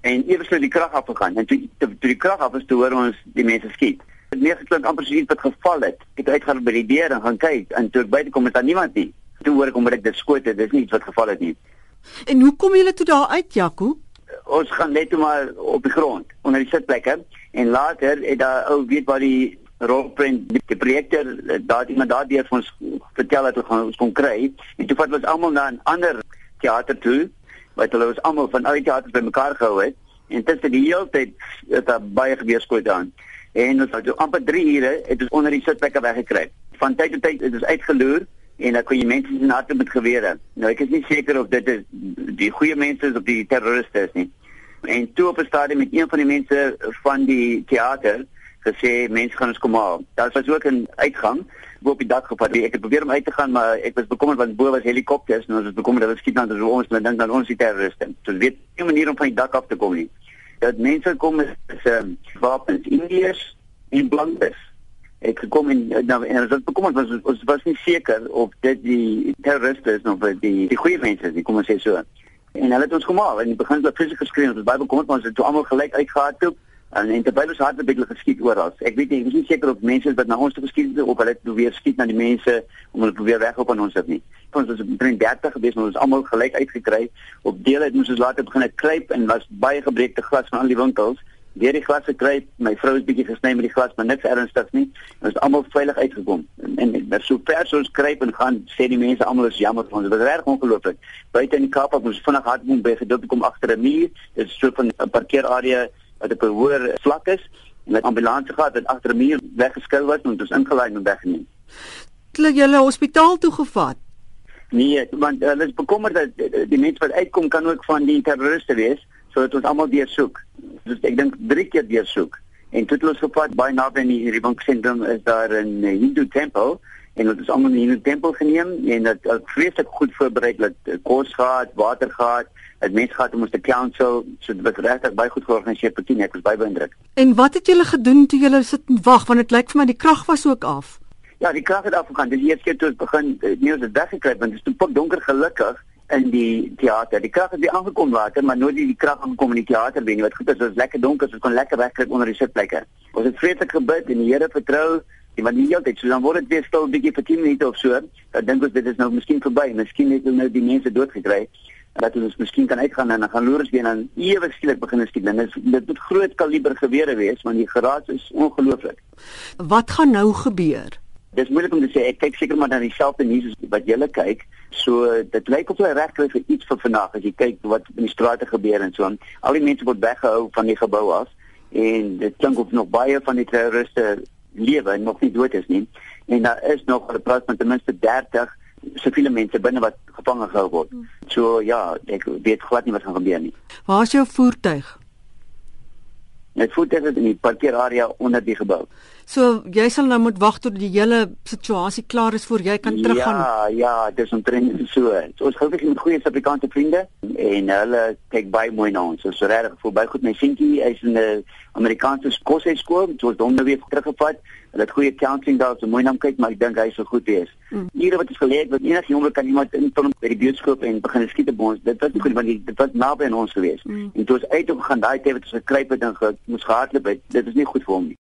En eers het die krag afgegaan en toe toe, toe die krag af is toe hoor ons die mense skiet. Dit meer geklink amper soos iets wat geval het. Ek het uitgaan by die deur en gaan kyk en toe ek buite kom is daar niemand nie. Toe hoor ek omdat ek dit skoot het, dis nie iets wat geval het nie. En hoe kom julle toe daar uit, Jaco? Ons gaan net toe maar op die grond onder die sitplekke en later het daar ou weet wat die rolprent die, die projekteur daar iemand daar deur vir ons vertel dat ons ons kon kry en toe vat ons almal na 'n ander teater toe wat hulle ons almal van al die teaters bymekaar gehou het. En tussen die hele tyd het baie gebeur skoot aan. En ons het amper 3 ure het ons onder die sitplekke weggekry. Van tyd tot tyd het ons uitgeloer en dan kon jy mense sien harte met gewere. Nou ek is nie seker of dit is die goeie mense is of die terroriste is nie. En toe op 'n stadium met een van die mense van die teater gesê mense gaan ons kom haal daar was ook 'n uitgang bo op die dak gevat. Ek het probeer om uit te gaan, maar ek was bekommerd want bo was helikopters en ons was bekommerd dat hulle skiet dan ons en dink dan ons die terroriste. So weet nie 'n manier om van die dak af te kom nie. Dat mense kom is um, wapens, Indiërs en blankes. Ek gekom en nou en ons was bekommerd was ons was nie seker of dit die terroriste is of die die goeie mense is, kom ons sê so. En hulle het ons kom haal en in die begin het hulle fisies geskree, ons was baie bekommerd, maar ons het toe almal gelyk uitgehardloop en en terwyl ons het hulle geskiet oral. Ek weet nie, ek is nie seker of mense wat na ons toe geskiet het of hulle weer skiet na die mense om hulle probeer weghou van ons of nie. Ons was omtrent 30 gewees, maar ons is almal gelyk uitgekry. Op dele het ons later begin kruip en was baie gebreekte glas van al die winkels. Deur die glas gekry, my vrou is bietjie gesny met die glas, maar niks ernstigs nie. Ons is almal veilig uitgekom. En, en, en so ver so ons kruip en gaan sê die mense almal is jammer vir ons. Dit was reg ongelooflik. Buite in die Kaap het ons vinnig hardloop by gedoop kom agter 'n muur. Dit is so van 'n parkeerarea wat op 'n hoër vlak is en met ambulansie gehad wat agter 'n muur weggeskuil was en ons ingelei en weggeneem. Het julle hospitaal toe gevat? Nee, want hulle is bekommerd dat die mense wat uitkom kan ook van die terroriste wees, sodat ons almal deursoek. Dus ek dink drie keer deursoek. En toe het ons gevat baie naby in die Ribankensentrum is daar 'n Hindu tempel en ons is almal in die tempel geneem en dit het vreeslik goed voorberei dat kos gehad, water gehad, het mense gehad om ons te counsel, so dit was regtig baie goed georganiseer per team, ek was baie beïndruk. En wat het julle gedoen toe julle sit en wag want dit lyk vir my die krag was ook af. Ja, die krag het afgegaan. Dis eers keer toe ons begin eh, nie ons het weggekry want dit is toe pop donker gelukkig in die teater. Die krag het weer aangekom later, maar nooit die, die krag aangekom in die teater nie. Wat goed is, dit was lekker donker, so ons kon lekker wegkry onder die sitplekke. Ons het vreeslik gebid en die Here vertrou die van die hele tyd. So dan word dit weer stil 'n bietjie vir 10 minute of so. Dan dink ons dit is nou miskien verby. Miskien het hulle nou die mense doodgekry dat ons miskien kan uitgaan en dan gaan loer ons weer en ewe skielik begin skiet. Dan is dit moet groot kaliber gewere wees want die geraas is ongelooflik. Wat gaan nou gebeur? Dis moeilik om te sê. Ek kyk seker maar na dieselfde nuus wat julle kyk. So dit lyk of hulle reg kry vir iets vir vandag as jy kyk wat in die strate gebeur en so. Al die mense word weggehou van die gebou af en dit klink of nog baie van die terroriste lewe en nog nie dood is nie. En daar is nog hulle praat van ten minste 30 siviele mense binne wat gevange gehou word. Hmm. So ja, ek weet glad nie wat gaan gebeur nie. Waar is jou voertuig? Net voertuig is in die parkeerarea onder die gebou. So jy sal nou moet wag tot die hele situasie klaar is voor jy kan teruggaan. Ja, ja, dit is omtrent so. so ons gou met goeie Suid-Afrikaanse vriende en hulle kyk baie mooi na ons. Ons is regtig voel baie goed. My seentjie is in 'n Amerikaanse koshuiskool, so ons hom nou weer teruggevat. Hulle het goeie counseling daar, so mooi na hom kyk, maar ek dink hy sal goed wees. Mm. Hier wat is geleer dat enige jong kan iemand in van by die bioskoop en begin skiet op ons. Dit was nie goed want dit was naby aan ons gewees. Mm. En toe ons uit op gaan daai tyd wat ons gekruip het en ge, moes gehardloop het, dit is nie goed vir hom nie.